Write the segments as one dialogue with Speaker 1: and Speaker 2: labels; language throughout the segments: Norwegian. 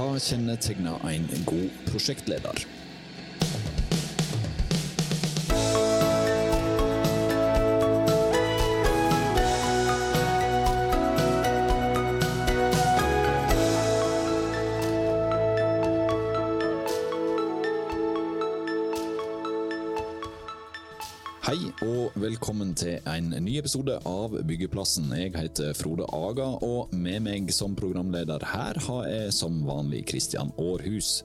Speaker 1: Hva kjennetegner en god prosjektleder? Episode av Byggeplassen. Jeg heter Frode Aga, og med meg som programleder her har jeg som vanlig Kristian Aarhus.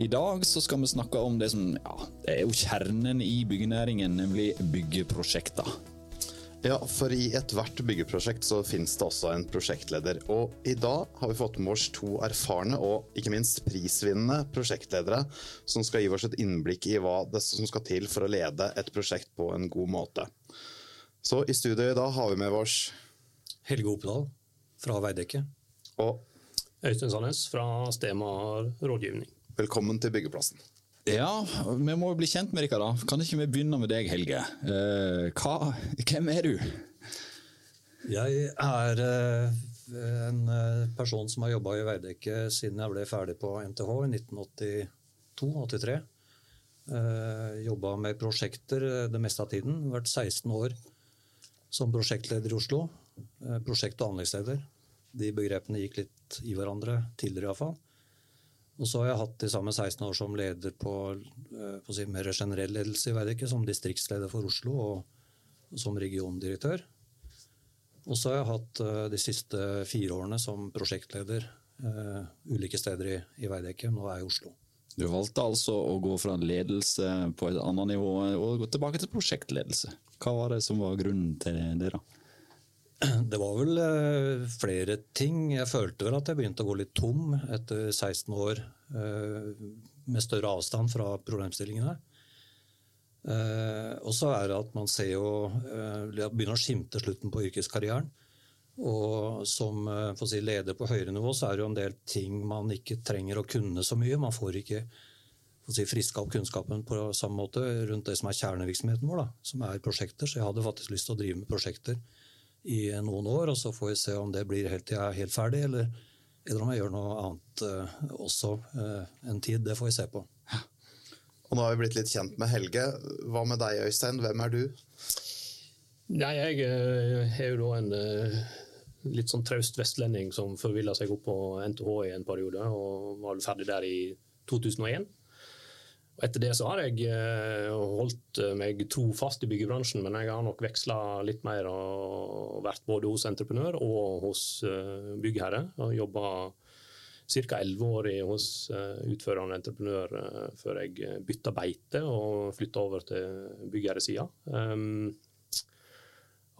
Speaker 1: I dag så skal vi snakke om det som ja, det er jo kjernen i byggenæringen, nemlig byggeprosjekter.
Speaker 2: Ja, for i ethvert byggeprosjekt så finnes det også en prosjektleder. Og i dag har vi fått med oss to erfarne og ikke minst prisvinnende prosjektledere som skal gi oss et innblikk i hva det som skal til for å lede et prosjekt på en god måte. Så i studio i dag har vi med oss
Speaker 3: Helge Opedal fra Veidekke.
Speaker 2: Og
Speaker 4: Øystein Sandnes fra Stemar rådgivning.
Speaker 2: velkommen til Byggeplassen.
Speaker 1: Ja, vi må jo bli kjent med dere, da. Kan ikke vi begynne med deg, Helge? Eh, hva, hvem er du?
Speaker 3: Jeg er eh, en eh, person som har jobba i Veidekke siden jeg ble ferdig på NTH i 1982-83. Jobba med prosjekter det meste av tiden. Vært 16 år som prosjektleder i Oslo. Prosjekt- og anleggsleder. De begrepene gikk litt i hverandre tidligere iallfall. Og så har jeg hatt de samme 16 år som leder på, på å si, mer generell ledelse i Veidekke, som distriktsleder for Oslo og som regiondirektør. Og så har jeg hatt de siste fire årene som prosjektleder uh, ulike steder i, i Veidekke. Nå er jeg i Oslo.
Speaker 1: Du valgte altså å gå fra en ledelse på et annet nivå og gå tilbake til prosjektledelse. Hva var det som var grunnen til det? da?
Speaker 3: Det var vel uh, flere ting. Jeg følte vel at jeg begynte å gå litt tom etter 16 år uh, med større avstand fra problemstillingene. Uh, og så er det at man ser jo begynner å skimte slutten på yrkeskarrieren. Og som si, leder på høyere nivå så er det jo en del ting man ikke trenger å kunne så mye. Man får ikke si, friska opp kunnskapen på samme måte rundt det som er kjernevirksomheten vår, da, som er prosjekter. Så jeg hadde faktisk lyst til å drive med prosjekter i noen år, og så får vi se om det blir helt til jeg er helt ferdig, eller, eller om jeg gjør noe annet uh, også uh, en tid. Det får vi se på.
Speaker 2: Og nå har vi blitt litt kjent med Helge. Hva med deg, Øystein? Hvem er du?
Speaker 4: Nei, jeg uh, er jo da en litt sånn traust vestlending som forvilla seg opp på NTH i en periode, og var ferdig der i 2001. Og etter det så har jeg holdt meg trofast i byggebransjen, men jeg har nok veksla litt mer og vært både hos entreprenør og hos byggherre. Og jobba ca. 11 år hos utførende entreprenør før jeg bytta beite og flytta over til byggherresida.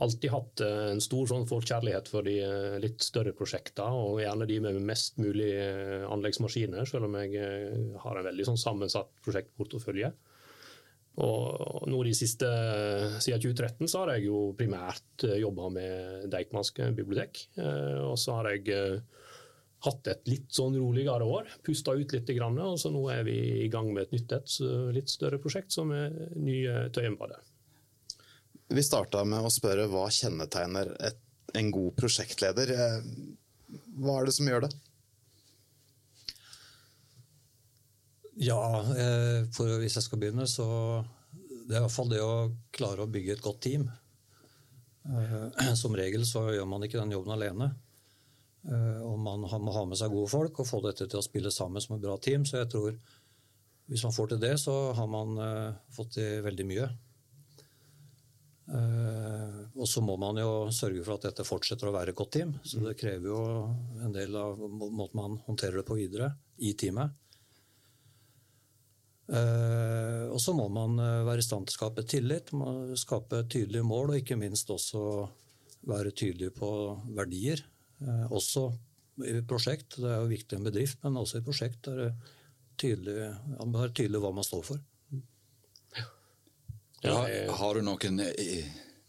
Speaker 4: Alltid hatt en stor sånn forkjærlighet for de litt større prosjektene, og gjerne de med mest mulig anleggsmaskiner, selv om jeg har en veldig sånn sammensatt prosjektportefølje. Og nå de siste, Siden 2013 så har jeg jo primært jobba med Deichmanske bibliotek. Og så har jeg hatt et litt sånn roligere år, pusta ut litt. Og så nå er vi i gang med et nytt et litt større prosjekt, som er nye Tøyenbadet.
Speaker 2: Vi starta med å spørre hva kjennetegner et, en god prosjektleder. Hva er det som gjør det?
Speaker 3: Ja, for hvis jeg skal begynne, så det er i hvert fall det å klare å bygge et godt team. Som regel så gjør man ikke den jobben alene. Og man må ha med seg gode folk og få dette til å spille sammen som et bra team. Så jeg tror hvis man får til det, så har man fått til veldig mye. Uh, og så må man jo sørge for at dette fortsetter å være et godt team. Så det krever jo en del av måten man håndterer det på videre i teamet. Uh, og så må man være i stand til å skape tillit, skape tydelige mål og ikke minst også være tydelig på verdier. Også i prosjekt. Det er jo viktig i en bedrift, men også i prosjekt er det tydelig, er tydelig hva man står for.
Speaker 1: Ja, har du noen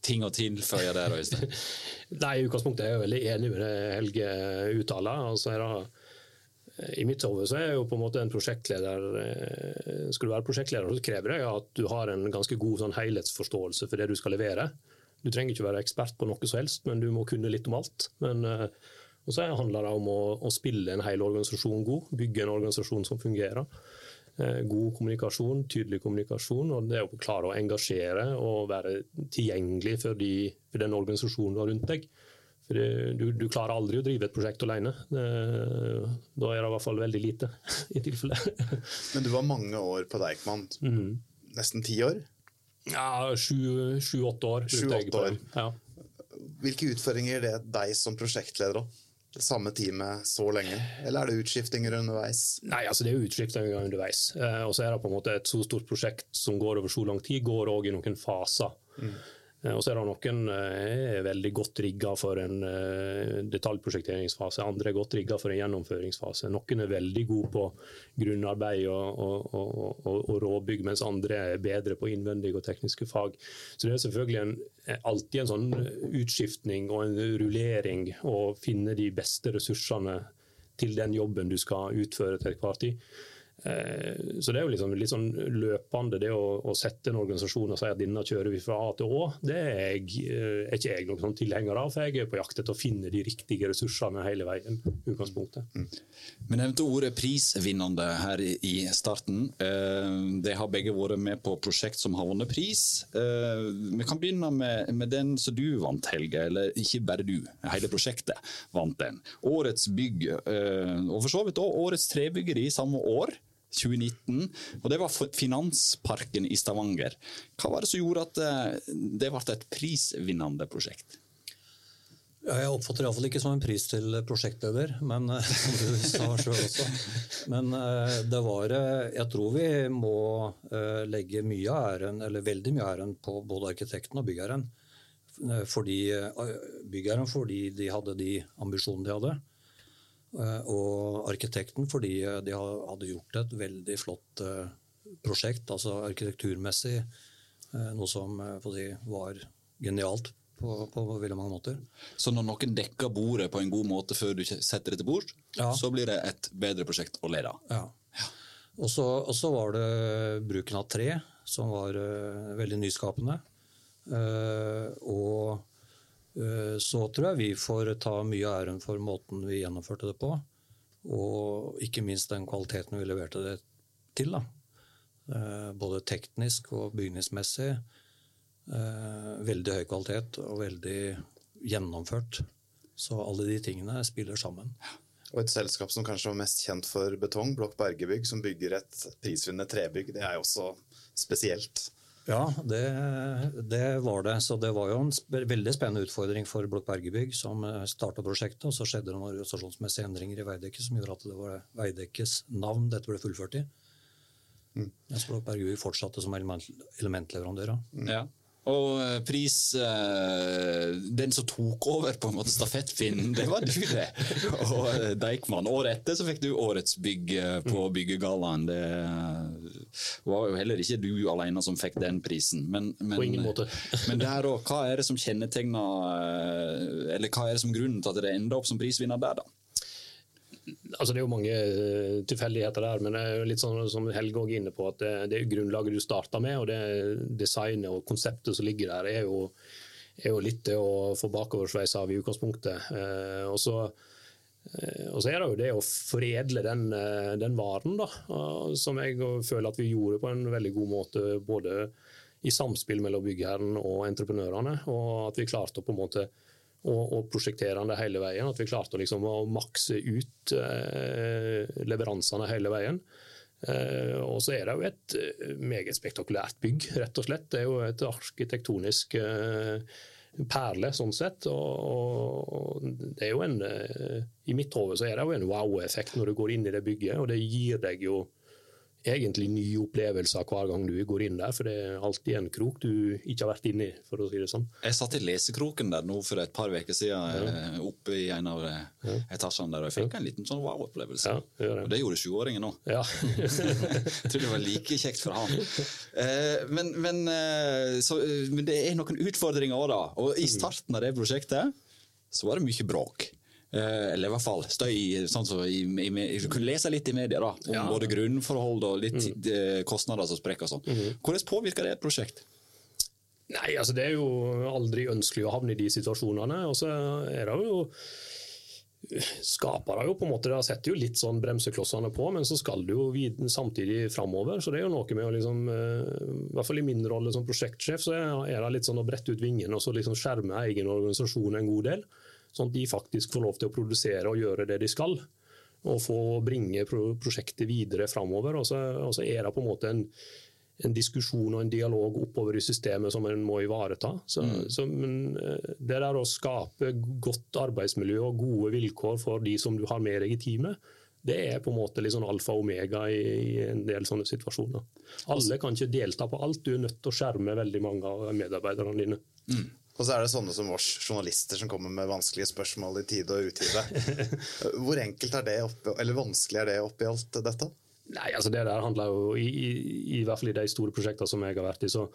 Speaker 1: ting å tilføye der, Øystein?
Speaker 4: Nei, I utgangspunktet er jeg veldig enig med det Helge uttaler. Altså, I mitt hode er jeg jo på en måte en prosjektleder Skal du være prosjektleder, så krever det at du har en ganske god sånn, helhetsforståelse for det du skal levere. Du trenger ikke være ekspert på noe som helst, men du må kunne litt om alt. Men, Og så handler det om å, å spille en hel organisasjon god, bygge en organisasjon som fungerer. Eh, god kommunikasjon, tydelig kommunikasjon, og det å klare å engasjere og være tilgjengelig for, de, for den organisasjonen du har rundt deg. For du, du, klarer aldri å drive et prosjekt alene. Eh, da er det i hvert fall veldig lite, i tilfelle.
Speaker 2: Men du var mange år på Deichman. Mm. Nesten ti år?
Speaker 4: Ja, sju-åtte år.
Speaker 2: Sju, år. Ja. Hvilke utfordringer er det deg som prosjektleder? Det samme teamet så lenge, eller er det utskiftinger underveis?
Speaker 4: Nei, altså Det er utskiftinger underveis. Eh, og så er det på en måte et så stort prosjekt som går over så lang tid, går òg i noen faser. Mm. Eh, og så er det noen eh, er veldig godt rigga for en eh, detaljprosjekteringsfase, andre er godt rigga for en gjennomføringsfase. Noen er veldig gode på grunnarbeid og, og, og, og, råbygg, mens andre er bedre på innvendige og tekniske fag. Så det er selvfølgelig en, alltid en sånn utskiftning og en rullering å finne de beste ressursene til den jobben du skal utføre til enhver tid. Eh, så det er jo liksom litt sånn løpende, det å, å, sette en organisasjon og si at denne kjører vi fra A til Å, det er, jeg, eh, er ikke jeg noen sånn tilhenger av. For jeg er på jakt etter å finne de riktige ressursene hele veien. utgangspunktet. Mm.
Speaker 1: Vi nevnte ordet prisvinnende her i starten. Det de har begge vært med på prosjekt som har vunnet pris. Vi kan begynne med, med den som du vant, Helge. Eller ikke bare du, hele prosjektet vant den. Årets bygg, og for så vidt òg årets trebyggeri samme år. 2019. og Det var Finansparken i Stavanger. Hva var det som gjorde at eh, det ble et prisvinnende prosjekt?
Speaker 3: Jeg oppfatter det iallfall ikke som en pris til prosjektleder, men eh, som du sa sjøl også. Men eh, det var Jeg tror vi må legge mye av æren, eller veldig mye av æren på både arkitekten og byggherren. Fordi, byggherren fordi de hadde de ambisjonene de hadde. Eh, og arkitekten fordi eh, de hadde gjort et veldig flott eh, prosjekt, altså arkitekturmessig. Noe som si, var genialt på, på, veldig mange måter.
Speaker 1: Så når noen dekker bordet på en god måte før du setter det til bord, ja. så blir det et bedre prosjekt å lede?
Speaker 3: Ja. ja. Og så var det bruken av tre, som var veldig nyskapende. Og så tror jeg vi får ta mye æren for måten vi gjennomførte det på. Og ikke minst den kvaliteten vi leverte det til. Da. Eh, både teknisk og bygningsmessig. Eh, veldig høy kvalitet og veldig gjennomført. Så alle de tingene spiller sammen.
Speaker 2: Og et selskap som kanskje var mest kjent for betong, Blokk Bergebygg, som bygger et prisvinnende trebygg, det er jo også spesielt.
Speaker 3: Ja, det, det, var det. Så det var jo en veldig spennende utfordring for Blokk Bergebygg, som eh, starta prosjektet. Og så skjedde det noen organisasjonsmessige endringer i Veidekke som gjorde at det var Veidekkes navn dette ble fullført i. Mm. Mens Blokk Bergebygg fortsatte som element, elementleverandør.
Speaker 1: Mm. Ja. Og eh, pris eh, Den som tok over på en måte stafettpinnen, det var du, det. Og Deichman. Året etter så fikk du Årets bygg på Byggegallaen. Det var jo heller ikke du alene som fikk den prisen. Men, men,
Speaker 4: på ingen måte.
Speaker 1: men der òg, hva er det som kjennetegner Eller hva er det som grunnen til at det ender opp som prisvinner der, da?
Speaker 4: altså Det er jo mange eh, tilfeldigheter der, men det er litt sånn som Helge er inne på, at det, det er grunnlaget du starter med, og det designet og konseptet som ligger der, er jo, er jo litt det å få bakoversveis av i utgangspunktet. Eh, og så eh, og så er det jo det å foredle den, den varen, da, som jeg føler at vi gjorde på en veldig god måte. Både i samspill mellom byggherren og entreprenørene, og at vi klarte å på en måte og, prosjektere den hele veien. At vi klarte liksom å makse ut eh, leveransene hele veien. Eh, og så er det jo et eh, meget spektakulært bygg, rett og slett. Det er jo et arkitektonisk eh, perle, sånn sett. Og, og, det er jo en eh, I mitt hode så er det jo en wow-effekt når du går inn i det bygget, og det gir deg jo egentlig nye opplevelser hver gang du går inn der, for det er alltid en krok du ikke har vært inne i. for å si det sånn.
Speaker 1: Jeg satt i lesekroken der nå for et par uker siden, ja. Eh, oppe i en av eh, ja. etasjene der, og jeg fikk en liten sånn wow-opplevelse. Ja. Og det gjorde sjuåringen òg. Ja. jeg tror det var like kjekt for han. Eh, men, men, så, men, det er noen utfordringer òg, da. Og i starten av det prosjektet så var det mye bråk. Eh, eller i hvert fall støy. sånn så i, i, Du kunne lese litt i media da, om ja. både grunnforhold og litt mm. Eh, kostnader som sprekker. og sånn. Mm. Hvordan påvirker det et prosjekt?
Speaker 4: Nei, altså Det er jo aldri ønskelig å havne i de situasjonene. Og så er det jo skaper jo på en måte, det setter jo litt sånn bremseklossene på, men så skal du jo samtidig framover. Så det er jo noe med å liksom, i hvert fall i min rolle som prosjektsjef, så er det litt sånn å brette ut vingene og så liksom skjerme egen organisasjon en god del. Sånn at de faktisk får lov til å produsere og gjøre det de skal. Og få bringe prosjektet videre framover. Og så, og så er det på en måte en en diskusjon og en dialog oppover i systemet som en må ivareta. Så, mm. så, men det der å skape godt arbeidsmiljø og gode vilkår for de som du har med deg i teamet, det er på en måte litt sånn alfa og omega i, i, en del sånne situasjoner. Alle kan ikke delta på alt, du er nødt til å skjerme veldig mange av medarbeiderne dine.
Speaker 2: Mm. Og så er det sånne som oss journalister som kommer med vanskelige spørsmål i tide og utide. Hvor enkelt er det oppi, eller vanskelig er det oppi alt dette?
Speaker 4: Nei, altså Det der handler jo, i, i, i, hvert fall i de store prosjektene som jeg har vært i, så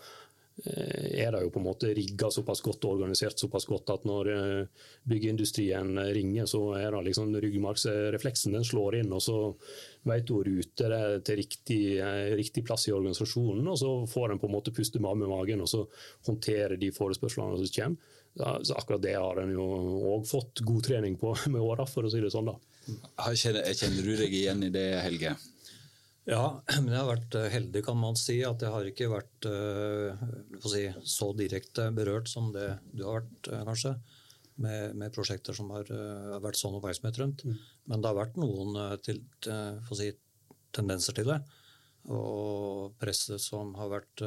Speaker 4: er det jo på en måte rigga såpass godt og organisert såpass godt at når eh, byggeindustrien ringer, så er det liksom ryggmargsrefleksen den slår inn. og Så vet du ruter til riktig, eh, riktig, plass i organisasjonen, og så får en på en måte puste med magen og så håndtere de forespørslene som kommer. Så akkurat det har en jo òg fått god trening på med åra, for å si det sånn. da.
Speaker 1: Kjenner, kjenner du deg igjen i det, Helge?
Speaker 3: Ja, men jeg har vært eh, heldig, kan man si. At jeg har ikke vært uh, si, så direkte berørt som det du har vært, uh, kanskje. Med, med, prosjekter som har uh, vært sånn oppmerksomhet rundt. Mm. Men det har vært noen til, si, tendenser til det. Og presse som har vært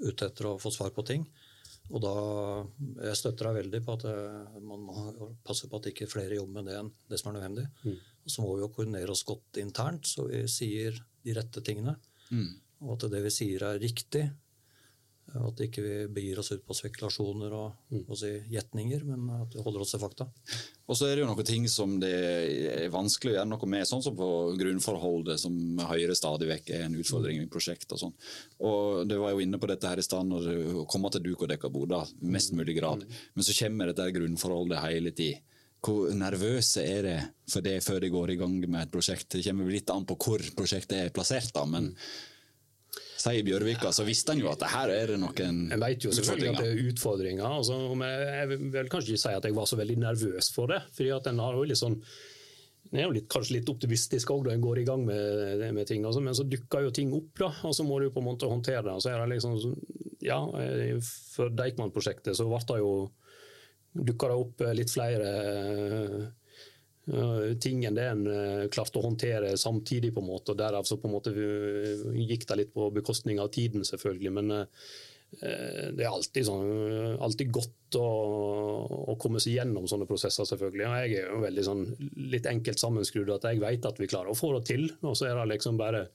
Speaker 3: ute etter å få svar på ting. Og da, Jeg støtter deg veldig på at man må passe på at ikke flere jobber med det enn det som er nødvendig. Mm. Og så må vi jo koordinere oss godt internt, så vi sier de rette tingene. Mm. Og at det vi sier er riktig. Og at ikke vi ikke begir oss ut på spekulasjoner og, mm. og si gjetninger, men at vi holder oss til fakta.
Speaker 1: Og så er det jo noen ting som det er vanskelig å gjøre noe med, sånn som på grunnforholdet, som Høyre stadig vekk er en utfordring i prosjekt og sånn. Og du var jo inne på dette her i stad, når det kommer til duk og dekka boder, mest mulig grad. Mm. Men så kommer dette grunnforholdet hele tida. Hvor nervøse er det for det før de går i gang med et prosjekt? Det kommer litt an på hvor prosjektet er plassert, da, men sier Bjørvika, så visste han jo at her er det noen
Speaker 4: Jeg vet jo selvfølgelig at det er utfordringer. Altså, jeg vil kanskje ikke si at jeg var så veldig nervøs for det. fordi at den har jo litt sånn en er jo litt, kanskje litt optimistisk òg da en går i gang med, med ting, altså, men så dukker jo ting opp, da, og så må du på en måte håndtere det. Så er det liksom, ja, For Deichman-prosjektet så ble det jo dukka det opp eh, litt flere uh, ting enn det en uh, klarte å håndtere samtidig. på en måte, og Derav så på en måte gikk det litt på bekostning av tiden, selvfølgelig. Men det er alltid, sånn, alltid godt å, å, komme seg gjennom sånne prosesser, selvfølgelig. Og jeg er jo veldig sånn, litt enkelt sammenskrudd at jeg vet at vi klarer å få det til. Og så er det liksom bare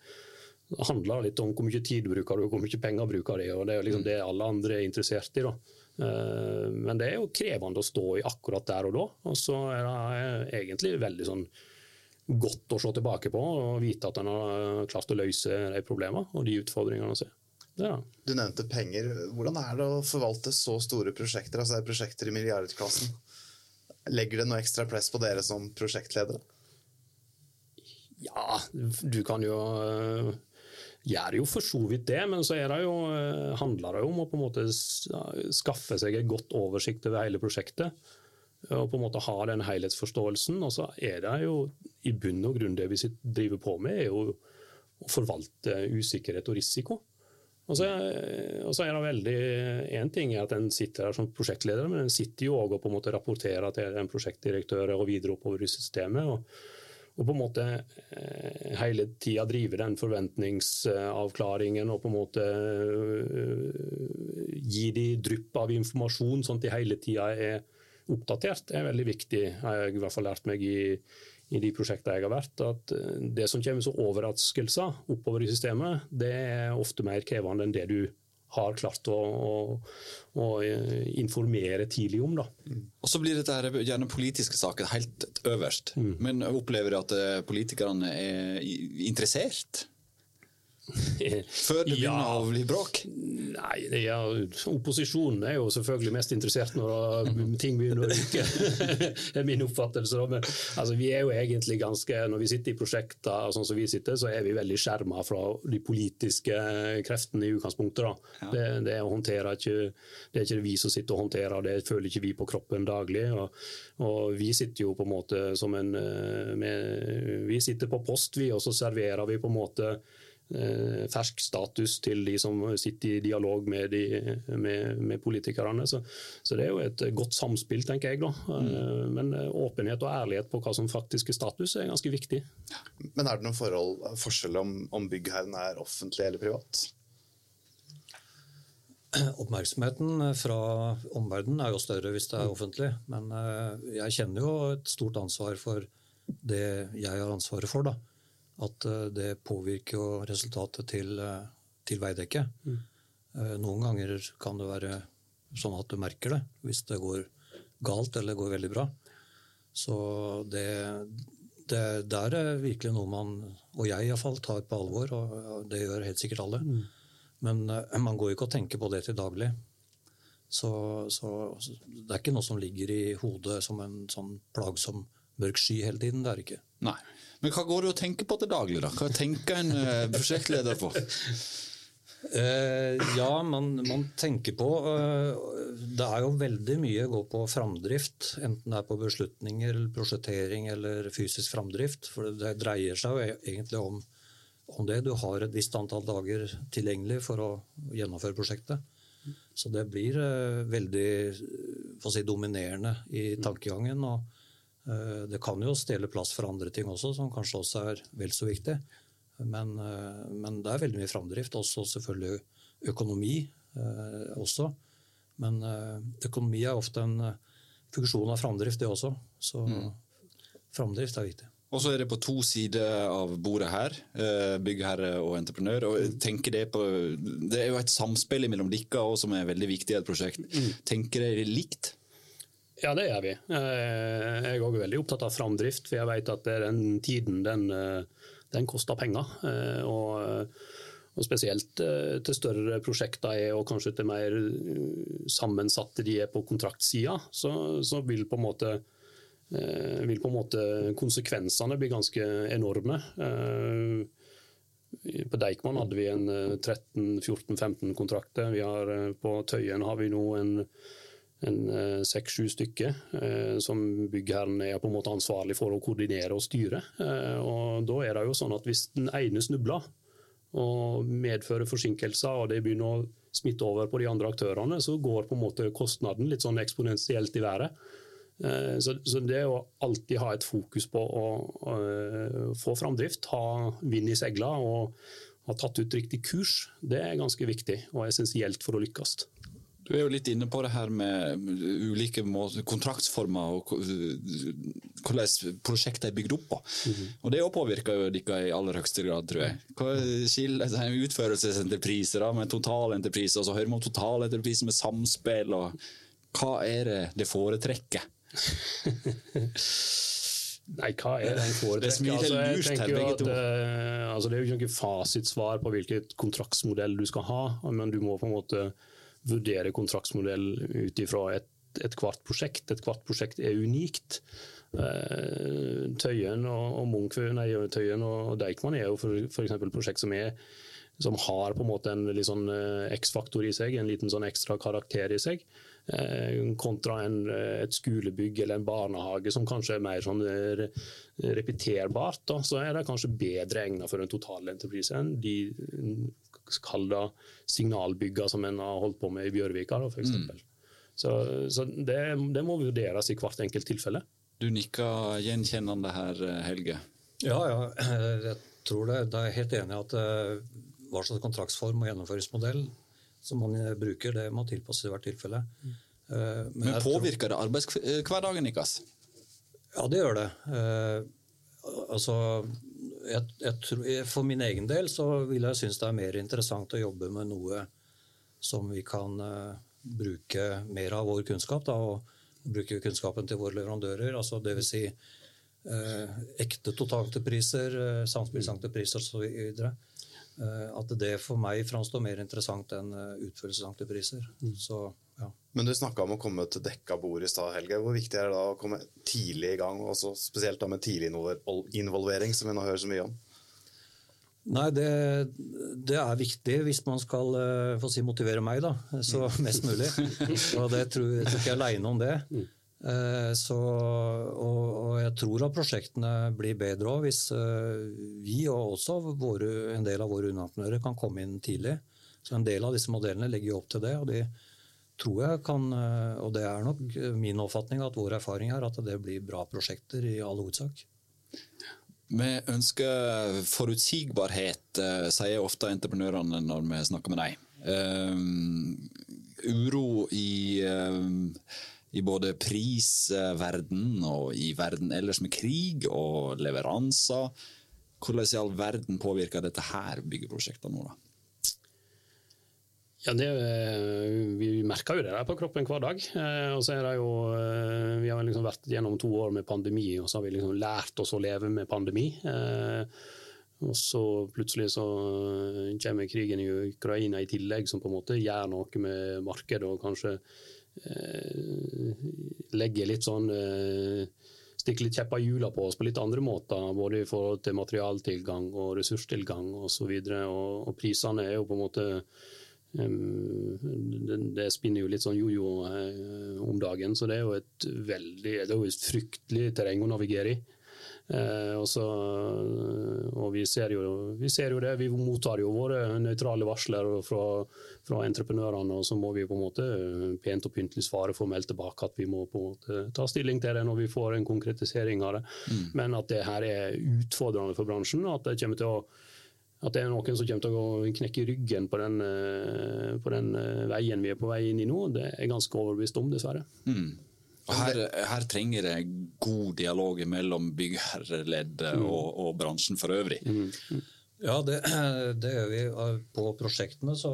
Speaker 4: det handler litt om hvor mye tid bruker du, hvor mye penger bruker du. og Det er liksom mm. det alle andre er interessert i. da. Eh, men det er jo krevende å stå i akkurat der og da. Og så er det egentlig veldig sånn godt å se tilbake på og vite at en har klart å løse de problemene og de utfordringene en ser. Ja.
Speaker 2: Du nevnte penger. Hvordan er det å forvalte så store prosjekter? altså Prosjekter i milliardklassen. Legger det noe ekstra press på dere som prosjektledere?
Speaker 4: Ja, du kan jo gjør jo for så vidt det, men så det jo, eh, handler det jo om å på en måte skaffe seg et godt oversikt over hele prosjektet. Og på en måte ha den helhetsforståelsen. Og så er det jo i bunn og grunn det vi driver på med, er jo å forvalte usikkerhet og risiko. Og så, og så er det veldig Én ting er at en sitter her som prosjektleder, men en sitter jo òg og på en måte rapporterer til en prosjektdirektør og videre oppover i systemet. og og på en måte eh, hele tida drive den forventningsavklaringen og på en måte eh, gi de drypp av informasjon, sånn at de hele tida er oppdatert, er veldig viktig. har jeg i hvert fall lært meg i, i de prosjektene jeg har vært. At eh, det som kommer som overraskelser oppover i systemet, det er ofte mer krevende enn det du har klart å, å, å informere tidlig om. Da.
Speaker 1: Mm. Og Så blir dette her, gjerne politiske saker helt øverst. Mm. Men opplever du at politikerne er interessert? Før det begynner
Speaker 4: Ja.
Speaker 1: å bli bråk?
Speaker 4: Nei, er, opposisjonen er jo selvfølgelig mest interessert når ting begynner å ryke. det er min oppfattelse. Men, altså, vi er jo egentlig ganske, Når vi sitter i prosjekter, sånn som vi sitter, så er vi veldig skjerma fra de politiske kreftene i utgangspunktet. da. Det, det, er å håndtere ikke, det er ikke vi som sitter og håndterer, det føler ikke vi på kroppen daglig. og, og Vi sitter jo på en måte som en eh, med, Vi sitter på post, vi, og så serverer vi på en måte eh, fersk status til de som sitter i dialog med, de, med, med politikerne. Så, så det er jo et godt samspill, tenker jeg. da. Mm. Men eh, åpenhet og ærlighet på hva som faktisk er status, er ganske viktig.
Speaker 2: Men er det noen forhold, forskjell om, om byggherren er offentlig eller privat?
Speaker 3: Oppmerksomheten fra omverdenen er jo større hvis det er offentlig. Men eh, jeg kjenner jo et stort ansvar for det jeg har ansvaret for. da. At eh, det påvirker jo resultatet til, eh, til Veidekke. Mm. Noen ganger kan det være sånn at du merker det hvis det går galt eller går veldig bra. Så det, det der er virkelig noe man, og jeg iallfall, tar på alvor. Og det gjør helt sikkert alle. Men eh, man går jo ikke og tenker på det til daglig. Så, så, så det er ikke noe som ligger i hodet som en sånn plagsom mørk sky hele tiden. Det er det ikke.
Speaker 1: Nei. Men hva går du og tenker på til daglig, da? Hva tenker en eh, prosjektleder på?
Speaker 3: Uh, ja, man, man tenker på uh, Det er jo veldig mye å gå på framdrift. Enten det er på beslutninger, prosjektering eller fysisk framdrift. For det dreier seg jo e- egentlig om, om det. Du har et visst antall dager tilgjengelig for å gjennomføre prosjektet. Så det blir uh, veldig si, dominerende i tankegangen. og det kan jo stjele plass for andre ting også, som kanskje også er vel så viktig. Men, eh, men det er veldig mye framdrift. Også selvfølgelig økonomi eh, også. Men eh, økonomi er ofte en eh, funksjon av framdrift, det også. Så framdrift er viktig.
Speaker 1: Og så er det på to sider av bordet her, eh, byggherre og entreprenør. og tenker Det på, det er jo et samspill mellom dere som er veldig viktig i et prosjekt. Tenker dere likt?
Speaker 4: Ja, det gjør vi. Eh, Jeg er også veldig opptatt av framdrift, for jeg vet at den tiden den, eh, den koster penger. Eh, Og, og spesielt til større prosjekter er, og kanskje til mer sammensatte de er på kontraktsida, så, så vil på måte vil på en måte konsekvensene bli ganske enorme. På Deichman hadde vi en eh, 13-14-15 kontrakter. Vi har, på Tøyen har vi nå en en seks-sju stykker eh, som byggherren er på en måte ansvarlig for å koordinere og styre. Eh, og Da er det jo sånn at hvis den ene snubler og medfører forsinkelser, og det begynner å smitte over på de andre aktørene, så går på en måte kostnaden litt sånn eksponentielt i været. Eh, Så, det å alltid ha et fokus på å eh, få framdrift, ha vind i segla og ha tatt ut riktig kurs, det er ganske viktig og essensielt for å lykkes.
Speaker 1: Du er jo litt inne på det her med ulike kontraktsformer og hvordan prosjektet er bygd opp på. Og Det også påvirker jo dere i aller høyeste grad, tror jeg. En da, med totalentrepriser, og så hører vi om totalentrepriser med samspill, og hva er det det foretrekker?
Speaker 4: Nei, hva er det
Speaker 1: Det
Speaker 4: foretrekker?
Speaker 1: Det
Speaker 4: Altså, jeg tenker jo at, eh, altså, det er jo ikke noe fasitsvar på hvilket kontraktsmodell du skal ha, men du må på en måte vurdere kontraktsmodell ut ifra et, et hvert prosjekt. Et hvert prosjekt er unikt. Eh, Tøyen og, og Munch, nei, Tøyen og Deichman er jo eksempel prosjekt som er som har på en måte en litt sånn eh, X-faktor i seg, en liten sånn ekstra karakter i seg, eh, kontra en, et skolebygg eller en barnehage som kanskje er mer sånn repeterbart. Da. Så er det kanskje bedre egnet for en totalentreprise enn de kall det signalbygga som en har holdt på med i Bjørvika, da, for eksempel. Så, så det, det må vurderes i hvert enkelt tilfelle.
Speaker 1: Du nikker gjenkjennende her, Helge.
Speaker 3: Ja, ja. Jeg tror det. Da er jeg helt enig i at eh, hva slags kontraktsform og gjennomføringsmodell som man eh, bruker, det må tilpasses i hvert tilfelle. Mm.
Speaker 1: Men
Speaker 3: tror-
Speaker 1: påvirker det arbeidshverdagen deres?
Speaker 3: Ja, det gjør det. Eh, altså, jeg, jeg tror, for min egen del så vil jeg synes det er mer interessant å jobbe med noe som vi kan eh, bruke mer av vår kunnskap, da, og bruke kunnskapen til våre leverandører. altså det vil si eh, ekte totalentrepriser, eh, samspillsentrepriser osv. At det for meg framstår mer interessant enn utførelsesentrepriser. Så, ja.
Speaker 2: Men du snakka om å komme til dekka bord i stad, Helge. Hvor viktig er det da å komme tidlig i gang, også spesielt da med tidlig involvering, som vi nå hører så mye om?
Speaker 3: Nei, det, det, er viktig hvis man skal få si motivere meg, da. Så mest mulig. Og det tror jeg ikke er aleine om det. Eh, så, og, og, jeg tror at prosjektene blir bedre òg hvis eh, vi og også våre, en del av våre underentreprenører kan komme inn tidlig. Så En del av disse modellene legger jo opp til det. og de tror jeg kan, eh, og det er nok min oppfatning at vår erfaring er at det blir bra prosjekter i all hovedsak.
Speaker 1: Vi ønsker forutsigbarhet, sier ofte entreprenørene når vi snakker med dem. Um, uro i um, i både prisverden og i verden ellers med krig og leveranser. Hvordan i all verden påvirker dette her byggeprosjektet nå, da?
Speaker 4: Ja, det, Vi merker jo det der på kroppen hver dag. Eh, og så er det jo, eh, Vi har liksom vært gjennom to år med pandemi, og så har vi liksom lært oss å leve med pandemi. Eh, og så plutselig så kommer krigen i Ukraina i tillegg, som på en måte gjør noe med markedet og kanskje Eh, legger litt sånn eh, stikker litt kjepper i hjula på oss på litt andre måter, både i forhold til materialtilgang og ressurstilgang osv. Og, så og, og prisene er jo på en måte det, spinner jo litt sånn jojo -jo om dagen, så det er jo et veldig, det er jo et fryktelig terreng å navigere i. Eh, og, så, og vi, ser jo, vi, ser jo, det, vi mottar jo våre nøytrale varsler fra, fra, entreprenørene, og så må vi på en måte pent og pyntelig svare formelt tilbake at vi må på en måte ta stilling til det når vi får en konkretisering av det. Mm. Men at det her er utfordrende for bransjen, at det kommer til å at det er noen som kommer til å knekke ryggen på den, eh, på den eh, veien vi er på vei inn i nå, det er jeg ganske overbevist om, dessverre. Mm.
Speaker 1: Her, her, trenger det god dialog mellom byggherreleddet mm. og, og, bransjen for øvrig. Mm.
Speaker 3: Mm. Ja, det, det, gjør vi. På prosjektene så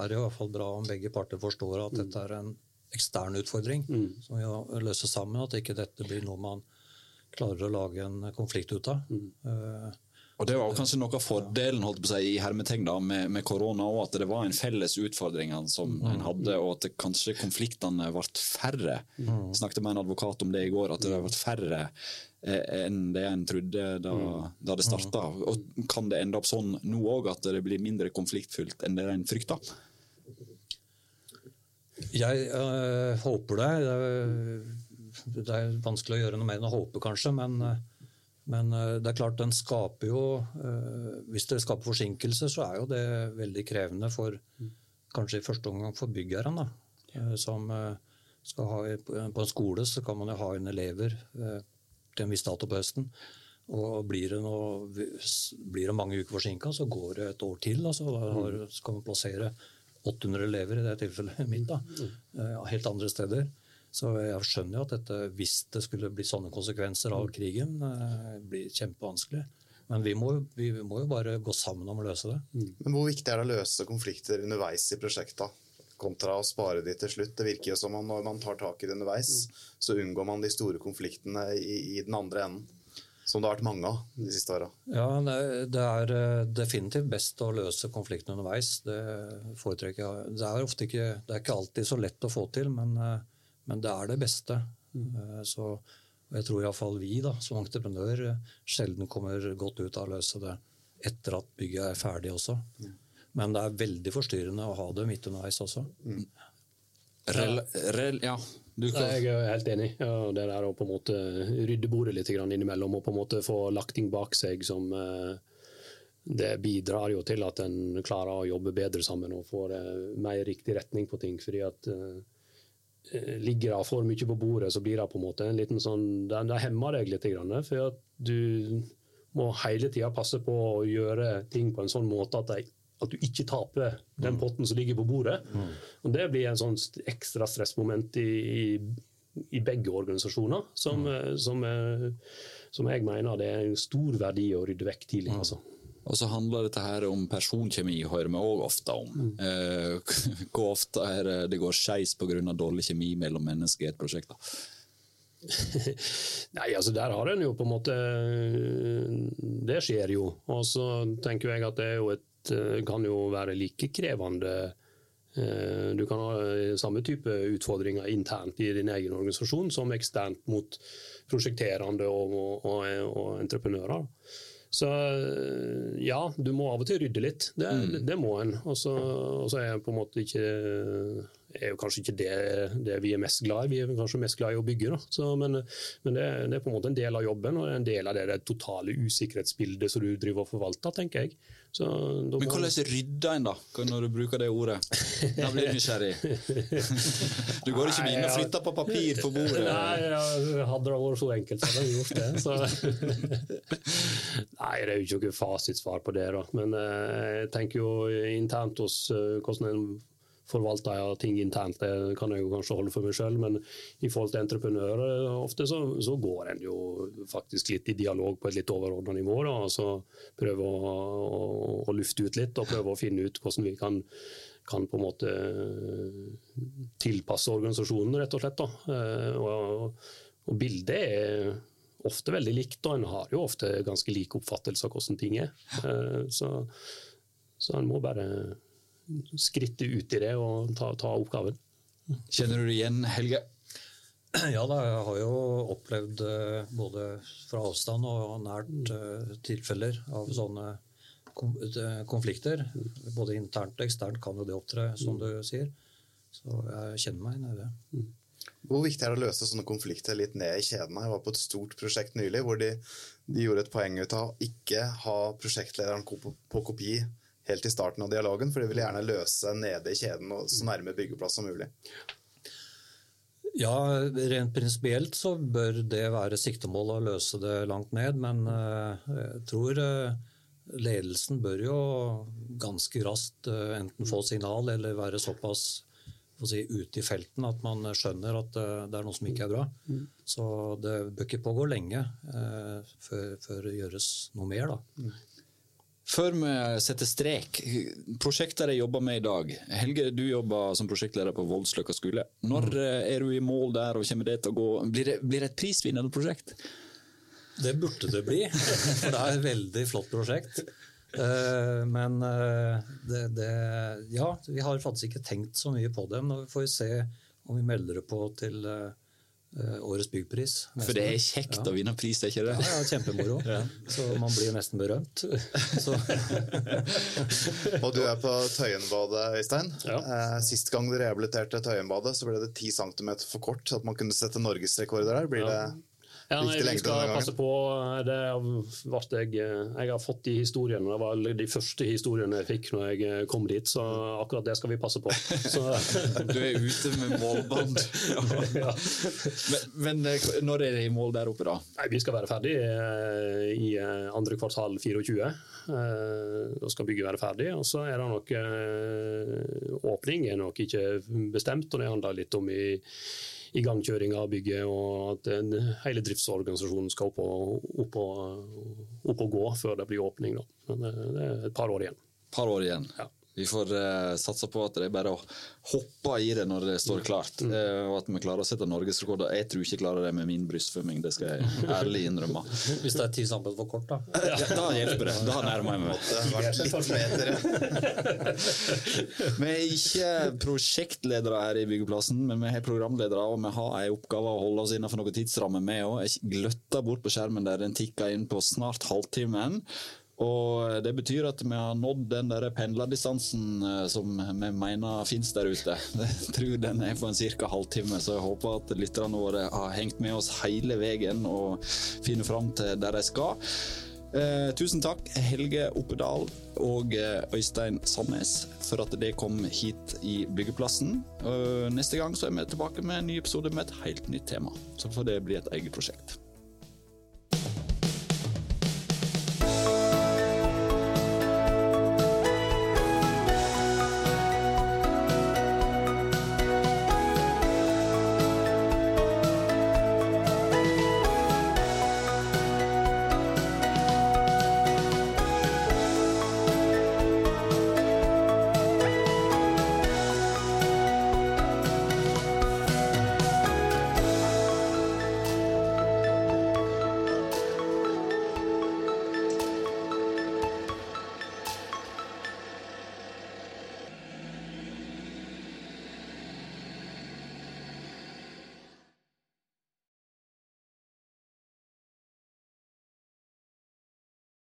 Speaker 3: er det i hvert fall bra om begge parter forstår at dette er en ekstern utfordring mm. som vi løser sammen. At ikke dette blir noe man klarer å lage en konflikt ut av. Mm.
Speaker 1: Og Det var kanskje noe av fordelen holdt på å si, i hermetegn da, med, med korona, og at det var en felles utfordring som mm. en hadde, og at kanskje konfliktene ble færre. Mm. Jeg snakket med en advokat om det i går, at det ble færre eh, enn det en trodde da, mm. da det starta. Og Kan det ende opp sånn nå òg, at det blir mindre konfliktfylt enn det en frykta?
Speaker 3: Jeg øh, håper det. Det er vanskelig å gjøre noe mer enn å håpe, kanskje. men øh, men eh, det er klart, den skaper jo eh, Hvis det skaper forsinkelser, så er jo det veldig krevende for kanskje i første omgang for byggherren. Ja. som skal ha, på en skole så kan man jo ha inn elever til en viss dato på høsten. Og blir det, noe, blir det mange uker forsinka, så går det et år til. Altså, da skal man plassere 800 elever i det tilfellet mitt. Da, helt andre steder. Så jeg skjønner jo at dette, hvis det skulle bli sånne konsekvenser av krigen, eh, blir kjempevanskelig. Men vi må, vi må, jo bare gå sammen om å løse det.
Speaker 2: Mm. Men Hvor viktig er det å løse konflikter underveis i prosjektet? Kontra å spare de til slutt. Det virker jo som om når man tar tak i det underveis, mm. så unngår man de store konfliktene i, i, den andre enden. Som det har vært mange av de siste åra.
Speaker 3: Ja, det er eh, definitivt best å løse konfliktene underveis. Det foretrekker jeg. Det er, ofte ikke, det er ikke alltid så lett å få til, men eh, men det er det beste. Mm. Så jeg tror iallfall vi da, som entreprenør eh, sjelden kommer godt ut av å løse det etter at bygget er ferdig også. Mm. Men det er veldig forstyrrende å ha det midt underveis også. Mm.
Speaker 1: Rel, rel, ja,
Speaker 4: jeg er helt enig. Ja, det der å på en måte rydde bordet litt innimellom og på en måte få lagt ting bak seg som eh, det bidrar jo til at en klarer å jobbe bedre sammen og får mer riktig retning på ting. fordi at ligger det for mye på bordet, så blir det på en måte en liten sånn Det, det hemmer deg litt. For at du må hele tida passe på å gjøre ting på en sånn måte at, de, at du ikke taper den mm. potten som ligger på bordet. Mm. Og Det blir en sånn ekstra stressmoment i, i, i begge organisasjoner, som, mm. som, som, eh, som, jeg mener det er en stor verdi å rydde vekk tidlig. Mm.
Speaker 1: Og så handler dette her om personkjemi, hører vi òg ofte om. Mm. Eh, hvor ofte er det går skeis pga. dårlig kjemi mellom mennesker i et prosjekt?
Speaker 4: Nei, altså Der har en jo på en måte Det skjer jo. Og så tenker jeg at det jo et eh, kan jo være like krevende. Eh, Du kan ha eh, samme type utfordringer internt i din egen organisasjon som eksternt mot prosjekterende og, og, og, og entreprenører. Så eh, ja, du må av og til rydde litt. Det, det må en. Og så er jeg på en måte ikke er jo kanskje ikke det, det vi er mest glad i. Vi er kanskje mest glad i å bygge. Så, men men det, det er på en måte en del av jobben og en del av det, det totale usikkerhetsbildet som du driver og forvalter, tenker jeg. Så,
Speaker 1: Men
Speaker 4: må-
Speaker 1: hvordan rydder en da, når du bruker det ordet? Da blir jeg nysgjerrig. Du går ikke inn og flytter på papir på bordet?
Speaker 4: Nei, ja, hadde det vært så enkelt, så hadde jeg gjort det. Så. Nei, det er jo ikke noe fasitsvar på det. da. Men eh, jeg tenker jo internt hos eh, hvordan en forvalter jeg ting internt, det kan jeg jo kanskje holde for meg sjøl. Men i forhold til entreprenører, ofte så, så går en jo faktisk litt i dialog på et litt overordna nivå. da, og så Prøve å, å, å lufte ut litt og prøve å finne ut hvordan vi kan kan på en måte tilpasse organisasjonen, rett og slett. Da. Eh, Og, og bildet er ofte veldig likt, og en har jo ofte ganske lik oppfattelse av hvordan ting er. Eh, Så, så en må bare skritte ut i det og ta, ta oppgaven.
Speaker 1: Kjenner du det igjen, Helge?
Speaker 3: Ja da, jeg har jo opplevd eh, både fra avstand og nært eh, tilfeller av sånne eh, konflikter. Både internt og eksternt kan jo det opptre, som du sier. Så jeg kjenner meg igjen i det.
Speaker 2: Hvor viktig er det å løse sånne konflikter litt ned i kjedene? Jeg var på et stort prosjekt nylig hvor de, de gjorde et poeng ut av å ikke ha prosjektlederen på kopi helt i starten av dialogen, for de vil gjerne løse nede i kjeden og så nærme byggeplass som mulig.
Speaker 3: Ja, rent prinsipielt så bør det være siktemål å løse det langt ned, men eh, jeg tror eh, ledelsen bør jo ganske raskt eh, enten få signal eller være såpass si, ute i felten at man skjønner at det er noe som ikke er bra. Så det bør ikke pågå lenge eh, før, før det gjøres noe mer. Da.
Speaker 1: Før vi setter strek, prosjektet jeg jobber med i dag. Helge, du jobber som prosjektleder på Voldsløkka skole. Når eh, er du i mål der, og kommer det til å gå Blir det, blir det et prisvinnende prosjekt?
Speaker 3: Det burde det bli, for det er et veldig flott prosjekt. Eh, Men eh, det, det Ja, vi har faktisk ikke tenkt så mye på det. Nå får vi se om vi melder det på til årets byggpris.
Speaker 1: For det er kjekt å vinne pris, det er ikke det?
Speaker 3: Ja, ja, kjempemoro. Så man blir jo nesten berømt. Så,
Speaker 2: Og du er på Tøyenbadet, Øystein.
Speaker 4: Ja.
Speaker 2: Eh, Sist gang du rehabiliterte Tøyenbadet, så ble det 10 cm for kort til at man kunne sette norgesrekorder der. Blir det
Speaker 4: Ja, nei, vi skal passe på det ble jeg, jeg har fått de historiene. Det var de første historiene jeg fikk når jeg eh, kom dit, så akkurat det skal vi passe på. Så,
Speaker 1: Du er ute med målbånd.
Speaker 4: ja.
Speaker 1: Men, men eh, når er det i mål der oppe, da?
Speaker 4: Nei, vi skal være ferdig eh, i eh, andre kvartal 24. Eh, Da skal bygget være ferdig. Og så er det nok eh, Åpning er nok ikke bestemt, og det handler litt om i igangkjøring av bygget, og at den, hele driftsorganisasjonen skal opp og, opp, og, opp og gå før det blir åpning. Da. Men eh, det er et par år igjen.
Speaker 1: par år igjen.
Speaker 4: Ja.
Speaker 1: Vi får uh, satse på at det er bare å hoppe i det når det står klart, eh, og at vi klarer å sette norgesrekorder. Jeg tror ikke jeg klarer det med min brystfømming, det skal jeg ærlig innrømme.
Speaker 3: hvis det er ti sammen for kort, da.
Speaker 1: Ja, da hjelper det. Da nærmer jeg meg. Vi er ikke prosjektledere her i Byggeplassen, men vi har programledere, og vi har en oppgave å holde oss innenfor noen tidsrammer, vi òg. Jeg gløtter bort på skjermen der den tikker inn på snart halvtimen. Og Det betyr at vi har nådd den der pendlerdistansen eh, som vi mener finnes der ute. Jeg tror den er på en ca. halvtime, så jeg håper at lytterne våre har hengt med oss hele veien og finner fram til der de skal. Eh, tusen takk, Helge Oppedal og eh, Øystein Sandnes, for at det kom hit i Byggeplassen. Neste gang så er vi tilbake med en ny episode med et helt nytt tema. Så får det bli et eget prosjekt.